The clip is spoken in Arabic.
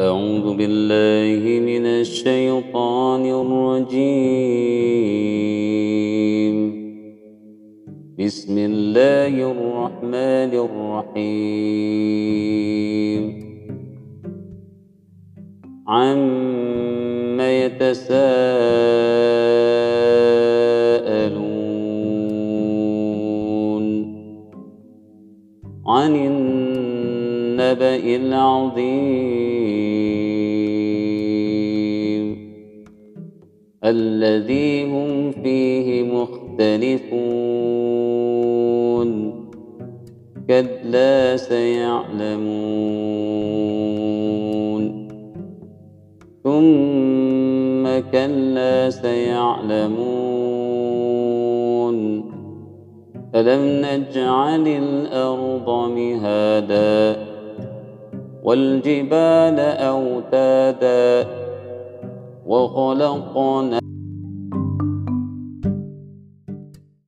أعوذ بالله من الشيطان الرجيم. بسم الله الرحمن الرحيم. عم يتساءلون عن النبأ العظيم. الذي هم فيه مختلفون. كلا سيعلمون. ثم كلا سيعلمون. ألم نجعل الأرض مهادا؟ والجبال أوتادا وخلقنا